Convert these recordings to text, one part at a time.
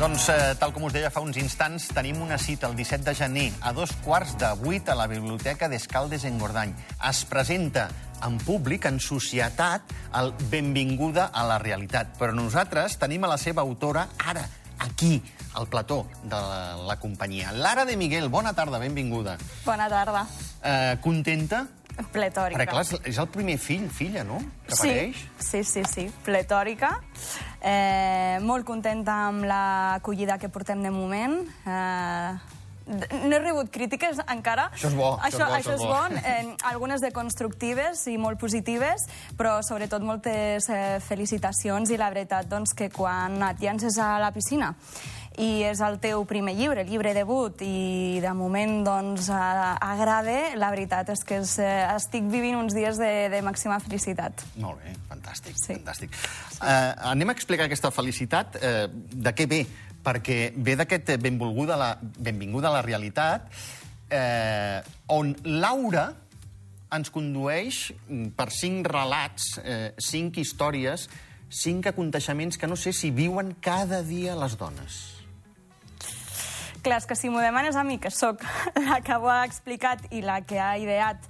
Doncs, eh, tal com us deia fa uns instants, tenim una cita el 17 de gener a dos quarts de vuit a la Biblioteca d'Escaldes en Gordany. Es presenta en públic, en societat, el Benvinguda a la realitat. Però nosaltres tenim a la seva autora ara, aquí, al plató de la, la companyia. Lara de Miguel, bona tarda, benvinguda. Bona tarda. Eh, contenta? Pletòrica. Perquè, clar, és- és el primer fill, filla, no?, que sí, apareix. sí, sí, sí, pletòrica. Eh, molt contenta amb l'acollida que portem de moment. Eh, no he rebut crítiques encara. Això és bo, això és Això, bo, això és bon. Eh, algunes de constructives i molt positives, però sobretot moltes eh, felicitacions i la veritat doncs, que quan et llances a la piscina i és el teu primer llibre, llibre debut, i de moment doncs, eh, agrada, la veritat és que és, eh, estic vivint uns dies de, de màxima felicitat. Molt bé, fantàstic, Sí. fantàstic. Uh, anem a explicar aquesta felicitat. Uh, de què ve? Perquè ve d'aquest benvolguda la, benvinguda a la realitat, eh, on Laura ens condueix per cinc relats, eh, cinc històries, cinc aconteixements que no sé si viuen cada dia les dones. Clar, és que si m'ho demanes a mi, que sóc la que ho ha explicat i la que ha ideat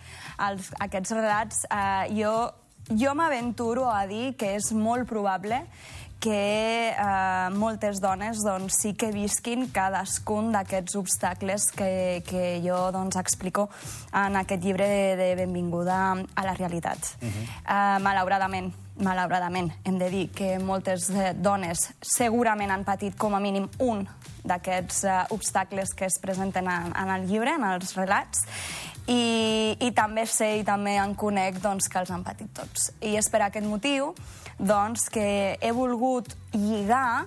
els, aquests relats, eh, jo, jo m'aventuro a dir que és molt probable que eh, moltes dones doncs, sí que visquin cadascun d'aquests obstacles que, que jo doncs, explico en aquest llibre de, de Benvinguda a la realitat. Uh -huh. eh, malauradament, malauradament, hem de dir que moltes eh, dones segurament han patit com a mínim un d'aquests eh, obstacles que es presenten en, en el llibre, en els relats, i, i també sé i també en conec doncs, que els han patit tots. I és per aquest motiu doncs, que he volgut lligar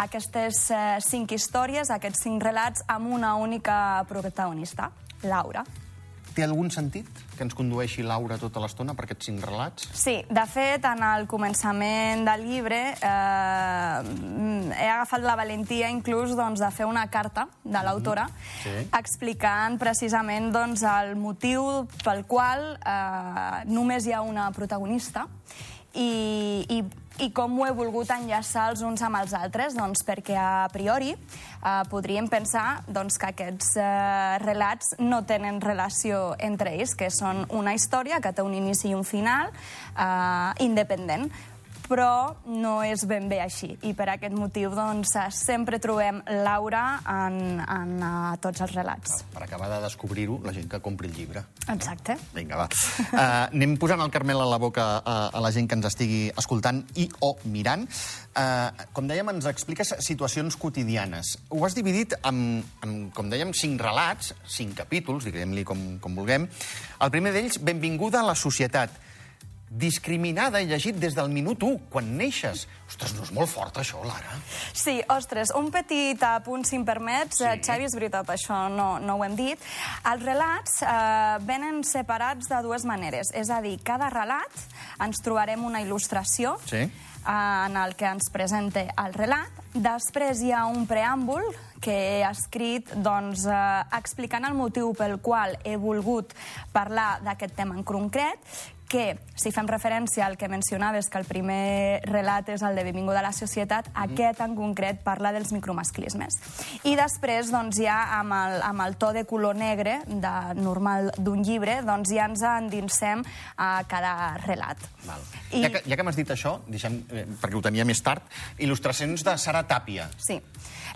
aquestes eh, cinc històries, aquests cinc relats, amb una única protagonista, Laura. Té algun sentit que ens condueixi Laura tota l'estona per aquests cinc relats? Sí, de fet, en el començament del llibre eh, he agafat la valentia inclús doncs, de fer una carta de l'autora Sí. explicant precisament doncs, el motiu pel qual eh, només hi ha una protagonista i, i, i com ho he volgut enllaçar els uns amb els altres, doncs perquè a priori eh, podríem pensar doncs, que aquests eh, relats no tenen relació entre ells, que són una història que té un inici i un final eh, independent però no és ben bé així. I per aquest motiu doncs, eh, sempre trobem Laura en, en uh, tots els relats. Per acabar de descobrir-ho, la gent que compri el llibre. Exacte. Vinga, va. Uh, anem posant el carmel a la boca a, a la gent que ens estigui escoltant i o mirant. Uh, com dèiem, ens expliques situacions quotidianes. Ho has dividit en, en com dèiem, cinc relats, cinc capítols, diguem-li com, com vulguem. El primer d'ells, Benvinguda a la societat. Discriminada i llegit des del minut 1, quan neixes. Ostres, no és molt fort, això, Lara? Sí, ostres, un petit apunt, si em permets. Sí. Sí. Xavi, és veritat, això no, no ho hem dit. Els relats eh, venen separats de dues maneres. És a dir, cada relat ens trobarem una il·lustració Sí. eh, en el que ens presenta el relat. Després hi ha un preàmbul que he escrit doncs, eh, explicant el motiu pel qual he volgut parlar d'aquest tema en concret, que, si fem referència al que mencionaves, que el primer relat és el de Benvinguda a la societat, mm -hmm. aquest en concret parla dels micromasclismes. I després, doncs, ja amb el, amb el to de color negre de, normal d'un llibre, doncs ja ens endinsem a cada relat. Val. I- I... Ja que, ja que m'has dit això, deixem, eh, perquè ho tenia més tard, il·lustracions de Sara Tàpia. Sí.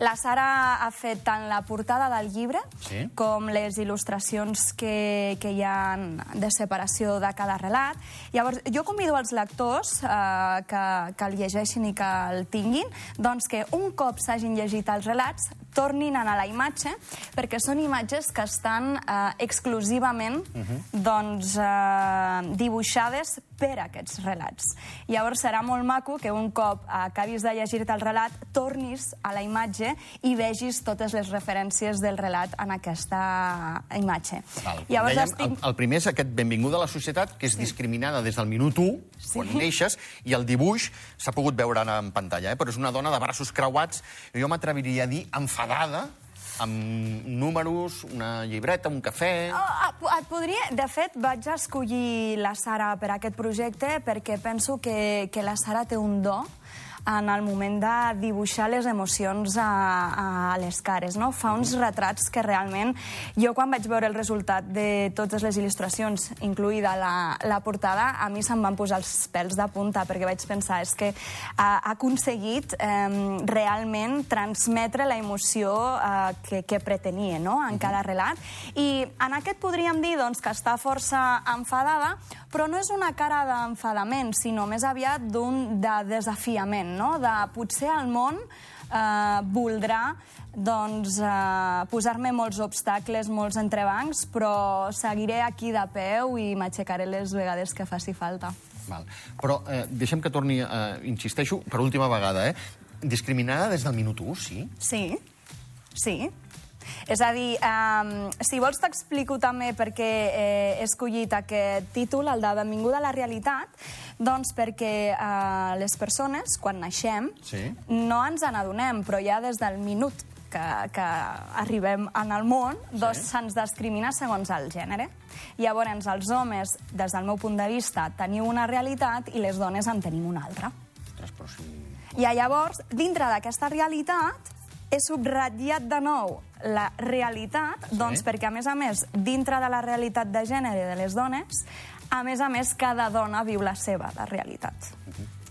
La Sara ha fet tant la portada del llibre Sí. com les il·lustracions que, que hi ha de separació de cada relat. Llavors, jo convido els lectors eh, que, que el llegeixin i que el tinguin, doncs que un cop s'hagin llegit els relats, tornin a anar a la imatge, perquè són imatges que estan eh, exclusivament doncs, eh, dibuixades per aquests relats. Llavors serà molt maco que un cop acabis de llegir-te el relat, tornis a la imatge i vegis totes les referències del relat en aquesta imatge. Val. Llavors dèiem, estic... el, el primer és aquest benvinguda a la societat, que és sí. discriminada des del minut 1, sí. quan neixes, i el dibuix s'ha pogut veure en, en pantalla, eh? però és una dona de braços creuats, jo m'atreviria a dir enfadada, amb números, una llibreta, un cafè... Oh, ah, et podria... De fet, vaig escollir la Sara per aquest projecte perquè penso que, que la Sara té un do en el moment de dibuixar les emocions a, a les cares, no? Fa uns retrats que realment, jo quan vaig veure el resultat de totes les il·lustracions, incluïda la, la portada, a mi se'm van posar els pèls de punta, perquè vaig pensar, és que ha, ha aconseguit eh, realment transmetre la emoció eh, que, que pretenia no? en cada relat. I en aquest podríem dir doncs, que està força enfadada, però no és una cara d'enfadament, sinó més aviat d'un de desafiament, no? de potser el món eh, voldrà doncs, eh, posar-me molts obstacles, molts entrebancs, però seguiré aquí de peu i m'aixecaré les vegades que faci falta. Val. Però eh, deixem que torni, eh, insisteixo, per última vegada, eh? Discriminada des del minut 1, sí? Sí, sí. És a dir, um, si vols t'explico també per què eh, he escollit aquest títol, el de Benvinguda a la realitat, doncs perquè uh, les persones, quan naixem, Sí. no ens n'adonem, però ja des del minut que, que arribem en el món, doncs se'ns discrimina segons el gènere. Llavors, els homes, des del meu punt de vista, teniu una realitat i les dones en tenim una altra. Ostres, però si... I llavors, dintre d'aquesta realitat, he subratllat de nou la realitat, sí. doncs perquè, a més a més, dintre de la realitat de gènere de les dones, a més a més, cada dona viu la seva, la realitat.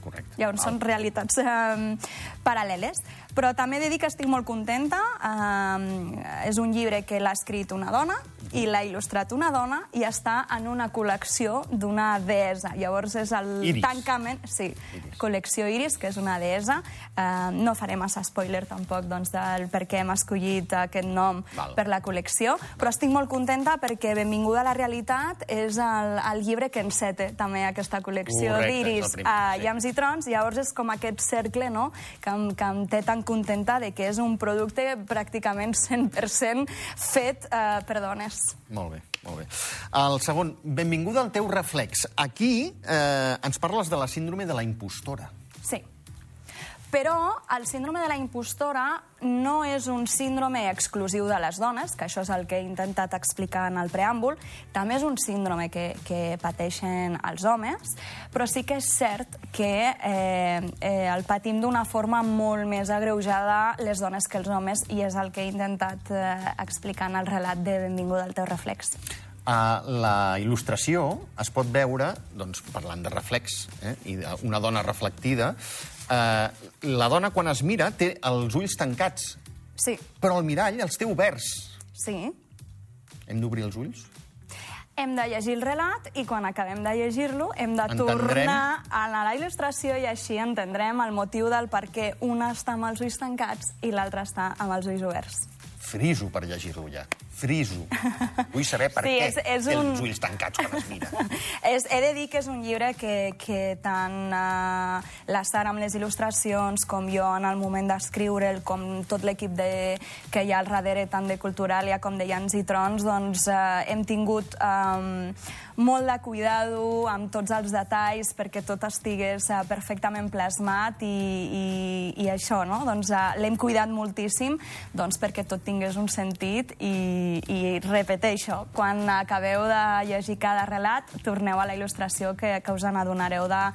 Correcte. Llavors, són realitats eh, paral·leles. Però també he de dir que estic molt contenta. Eh, és un llibre que l'ha escrit una dona i l'ha il·lustrat una dona i està en una col·lecció d'una deessa. Llavors, és el Iris. tancament... Sí, Iris. col·lecció Iris, que és una deessa. Eh, no faré massa spoiler, tampoc, doncs, del per què hem escollit aquest nom Val. per la col·lecció, però estic molt contenta perquè Benvinguda a la realitat és el, el llibre que encete també aquesta col·lecció Correcte, és el d'Iris primer, a sí. I Trons, llavors és com aquest cercle no? que, em, que em té tan contenta de que és un producte pràcticament 100% fet eh, per dones. Molt bé, molt bé. El segon, benvinguda al teu reflex. Aquí eh, ens parles de la síndrome de la impostora. Sí. Però el síndrome de la impostora no és un síndrome exclusiu de les dones, que això és el que he intentat explicar en el preàmbul, també és un síndrome que, que pateixen els homes, però sí que és cert que eh, eh, el patim d'una forma molt més agreujada les dones que els homes, i és el que he intentat eh, explicar en el relat de Benvinguda al teu reflex. A la il·lustració es pot veure, doncs, parlant de reflex, eh, i d'una dona reflectida, eh, la dona, quan es mira, té els ulls tancats, Sí, però el mirall els té oberts. sí. Hem d'obrir els ulls? Hem de llegir el relat i quan acabem de llegir-lo hem de Entendrem. tornar a la il·lustració i així entendrem el motiu del per què una està amb els ulls tancats i l'altra està amb els ulls oberts. Friso per llegir-lo ja. Friso. Vull saber per Sí, què és- és un- els ulls tancats quan es mira. és, he de dir que és un llibre que, que tant uh, la Sara amb les il·lustracions com jo en el moment d'escriure'l, com tot l'equip de- que hi ha al darrere, tant de Culturalia com de Llans i Trons, doncs uh, hem tingut um, molt de cuidado amb tots els detalls perquè tot estigués uh, perfectament plasmat i, i, i això, no? Doncs uh, l'hem cuidat moltíssim doncs, perquè tot tingués un sentit i, i repeteixo, quan acabeu de llegir cada relat, torneu a la il·lustració que, que us n'adonareu de-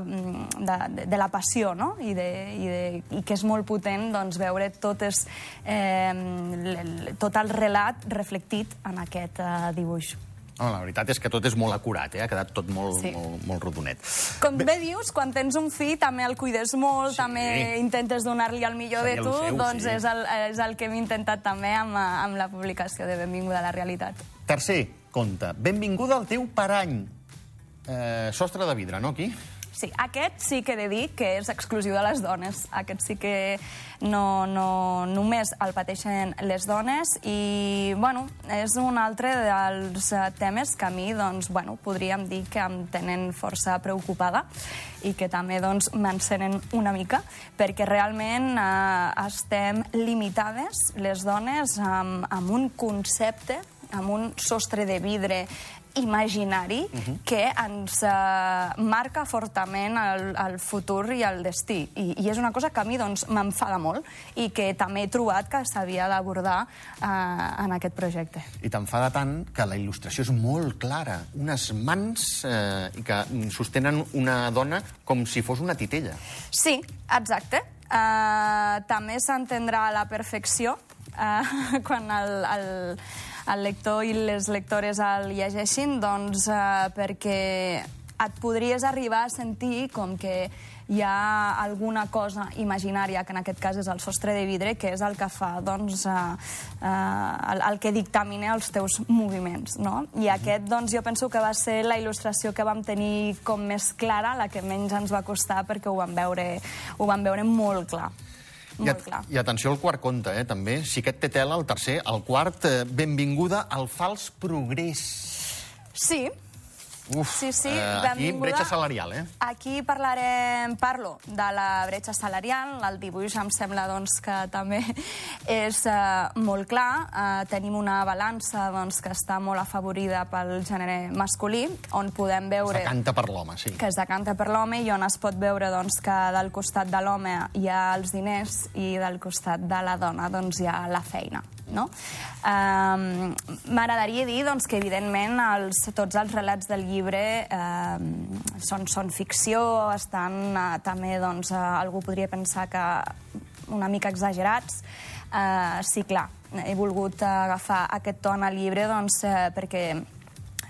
mm, De, de, la passió, no? I, de, i, de, I que és molt potent doncs, veure totes, eh, tot el relat reflectit en aquest eh, dibuix. No, la veritat és que tot és molt acurat, eh? ha quedat tot molt, Sí. molt, molt rodonet. Com bé dius, quan tens un fill també el cuides molt, Sí. també intentes donar-li el millor Seria de tu, seu, doncs sí. és, el, és el que hem intentat també amb, amb la publicació de Benvinguda a la realitat. Tercer conte. Benvinguda al teu parany. Eh, sostre de vidre, no, aquí? Sí, aquest sí que he de dir que és exclusiu de les dones. Aquest sí que no, no, només el pateixen les dones i, bueno, és un altre dels temes que a mi, doncs, bueno, podríem dir que em tenen força preocupada i que també, doncs, m'encenen una mica, perquè realment eh, estem limitades, les dones, amb, amb un concepte, amb un sostre de vidre imaginari uh -huh. que ens uh, marca fortament el, el futur i el destí. I, I és una cosa que a mi doncs, m'enfada molt i que també he trobat que s'havia d'abordar uh, en aquest projecte. I t'enfada tant que la il·lustració és molt clara. Unes mans eh, que sostenen una dona com si fos una titella. Sí, exacte. Uh, també s'entendrà a la perfecció uh, quan el, el, el lector i les lectores el llegeixin, doncs uh, perquè et podries arribar a sentir com que hi ha alguna cosa imaginària, que en aquest cas és el sostre de vidre, que és el que fa, doncs, uh, uh, el, el que dictamina els teus moviments, no? I aquest, doncs, jo penso que va ser la il·lustració que vam tenir com més clara, la que menys ens va costar, perquè ho vam veure, ho vam veure molt clar. I, at I atenció al quart conte, eh, també. Si aquest té tela, el tercer. El quart, eh, benvinguda al fals progrés. Sí, Uf, sí, sí, eh, aquí bretxa salarial, eh? Aquí parlarem, parlo de la bretxa salarial, el dibuix em sembla doncs, que també és eh, molt clar. Eh, tenim una balança doncs, que està molt afavorida pel gènere masculí, on podem veure... Es decanta per l'home, sí. Que es decanta per l'home i on es pot veure doncs, que del costat de l'home hi ha els diners i del costat de la dona doncs, hi ha la feina. No? Um, M'agradaria dir doncs, que, evidentment, els, tots els relats del llibre um, són, són ficció, estan uh, també, doncs, uh, algú podria pensar que una mica exagerats. Uh, sí, clar, he volgut agafar aquest to al llibre doncs, uh, perquè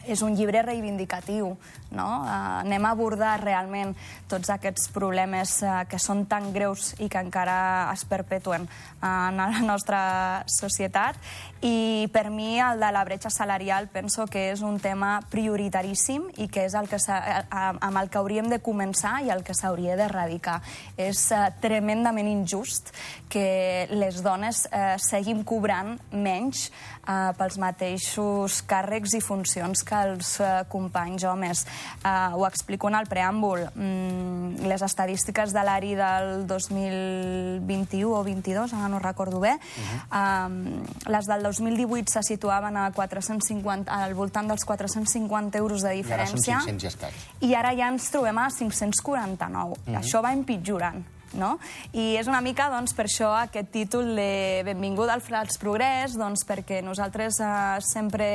és un llibre reivindicatiu, no? Uh, anem a abordar realment tots aquests problemes uh, que són tan greus i que encara es perpetuen uh, en la nostra societat. I per mi el de la bretxa salarial penso que és un tema prioritaríssim i que és el que amb el que hauríem de començar i el que s'hauria d'erradicar. És uh, tremendament injust que les dones uh, seguim cobrant menys uh, pels mateixos càrrecs i funcions que els uh, companys homes. Uh, ho explico en el preàmbul. Mm, les estadístiques de l'ARI del 2021 o 22, ara no recordo bé, uh -huh. les del 2018 se situaven a 450, al voltant dels 450 euros de diferència. I ara són 500 i escaig. I ara ja ens trobem a 549. Uh -huh. Això va empitjorant no? I és una mica, doncs, per això aquest títol de Benvinguda al Frats Progrés, doncs, perquè nosaltres eh, sempre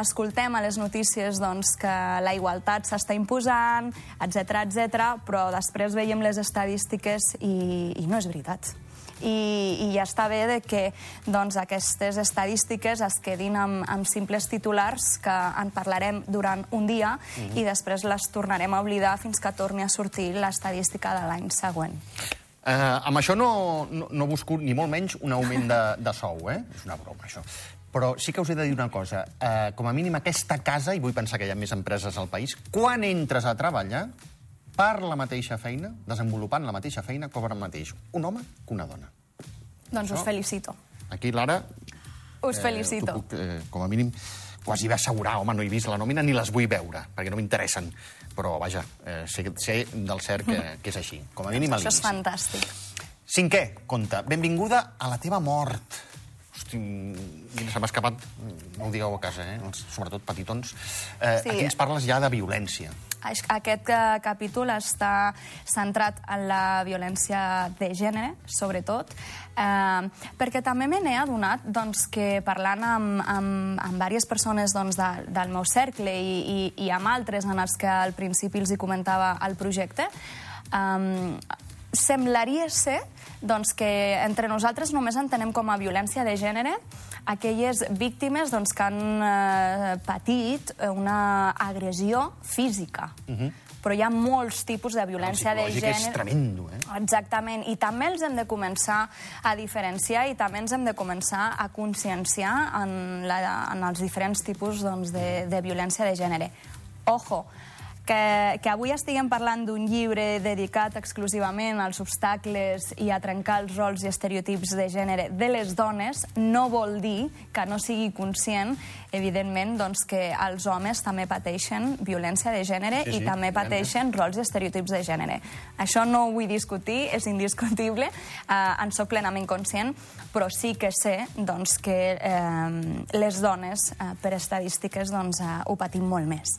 escoltem a les notícies doncs, que la igualtat s'està imposant, etc etc, però després veiem les estadístiques i, i no és veritat. I, i ja està bé de que doncs, aquestes estadístiques es quedin amb, amb simples titulars que en parlarem durant un dia mm -hmm. i després les tornarem a oblidar fins que torni a sortir l'estadística de l'any següent. Eh, amb això no, no, no busco ni molt menys un augment de, de sou, eh? És una broma, això. Però sí que us he de dir una cosa. Eh, com a mínim aquesta casa, i vull pensar que hi ha més empreses al país, quan entres a treballar, per la mateixa feina, desenvolupant la mateixa feina, cobra el mateix un home que una dona. Doncs us felicito. Aquí, Lara... Us eh, felicito. Puc, eh, com a mínim, quasi va assegurar, home, no he vist la nòmina ni les vull veure, perquè no m'interessen però vaja, eh, sé, sé del cert que, que és així, com a mínim a Això és fantàstic. Cinquè, conta, benvinguda a la teva mort. Hosti, mira, se m'ha escapat, no ho digueu a casa, eh? sobretot petitons. Eh, sí. Aquí ens parles ja de violència. Aquest uh, capítol està centrat en la violència de gènere, sobretot, eh, perquè també me n'he adonat doncs, que parlant amb, amb, amb diverses persones doncs, de, del meu cercle i, i, i amb altres en els que al principi els hi comentava el projecte, eh, semblaria ser doncs, que entre nosaltres només entenem com a violència de gènere aquelles víctimes doncs, que han eh, patit una agressió física. Uh mhm. -huh. Però hi ha molts tipus de violència de gènere. és tremendo, eh? Exactament. I també els hem de començar a diferenciar i també ens hem de començar a conscienciar en, la, en els diferents tipus doncs, de, de violència de gènere. Ojo, Que, que avui estiguem parlant d'un llibre dedicat exclusivament als obstacles i a trencar els rols i estereotips de gènere de les dones no vol dir que no sigui conscient, evidentment, doncs, que els homes també pateixen violència de gènere Sí, sí, i també pateixen rols i estereotips de gènere. Això no ho vull discutir, és indiscutible, eh, en sóc plenament conscient, però sí que sé doncs, que eh, les dones, eh, per estadístiques, doncs, eh, ho patim molt més.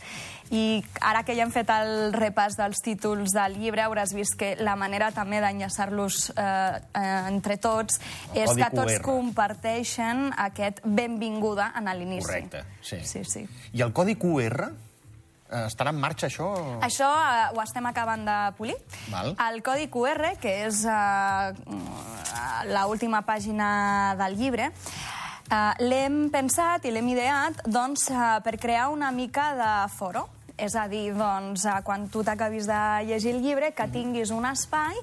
I ara que ja hem fet el repàs dels títols del llibre, hauràs vist que la manera també d'enllaçar-los eh, eh, entre tots és codi que tots QR. comparteixen aquest benvinguda en l'inici. Correcte, sí. Sí, sí. I el codi QR eh, estarà en marxa, això? Això eh, ho estem acabant de polir. Val. El codi QR, que és eh, l'última pàgina del llibre, eh, l'hem pensat i l'hem ideat doncs, eh, per crear una mica de foro. És a dir, doncs, eh, quan tu t'acabis de llegir el llibre, que tinguis un espai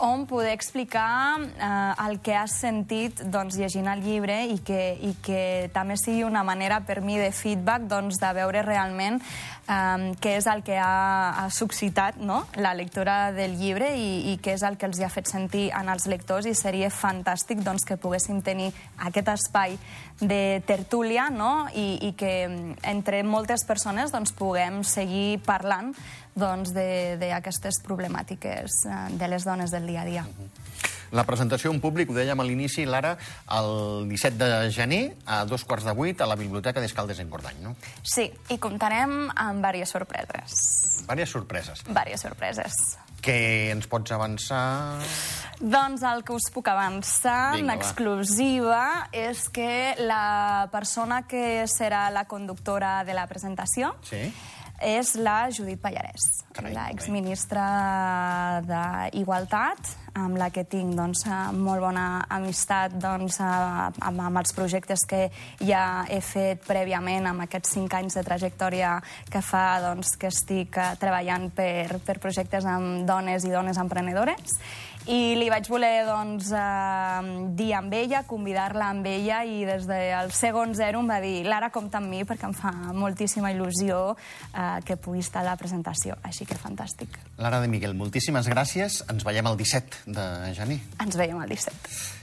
on poder explicar eh, el que has sentit doncs, llegint el llibre i que, i que també sigui una manera per mi de feedback doncs, de veure realment eh, què és el que ha, ha suscitat no? la lectura del llibre i, i què és el que els hi ha fet sentir en els lectors i seria fantàstic doncs, que poguéssim tenir aquest espai de tertúlia no? I, i que entre moltes persones doncs, puguem seguir parlant doncs, d'aquestes problemàtiques eh, de les dones del dia a dia. La presentació en públic, ho dèiem a l'inici, Lara, el 17 de gener, a dos quarts de vuit, a la Biblioteca d'Escaldes en Bordany, no? Sí, i comptarem amb diverses sorpreses. Vàries sorpreses. Diverses sorpreses. Què ens pots avançar? Doncs el que us puc avançar Vinga, en va. exclusiva és que la persona que serà la conductora de la presentació Sí. És la Judit Pallarès, Carai, la molt bé. exministra d'Igualtat, amb la que tinc doncs, molt bona amistat doncs, amb, amb els projectes que ja he fet prèviament amb aquests cinc anys de trajectòria que fa doncs, que estic eh, treballant per, per projectes amb dones i dones emprenedores. I li vaig voler doncs, eh, dir amb ella, convidar-la amb ella, i des del segon zero em va dir Lara, compta amb mi perquè em fa moltíssima il·lusió eh, que pugui estar a la presentació. Així que fantàstic. Lara de Miguel, moltíssimes gràcies. Ens veiem el 17 de gener. Ens veiem el 17.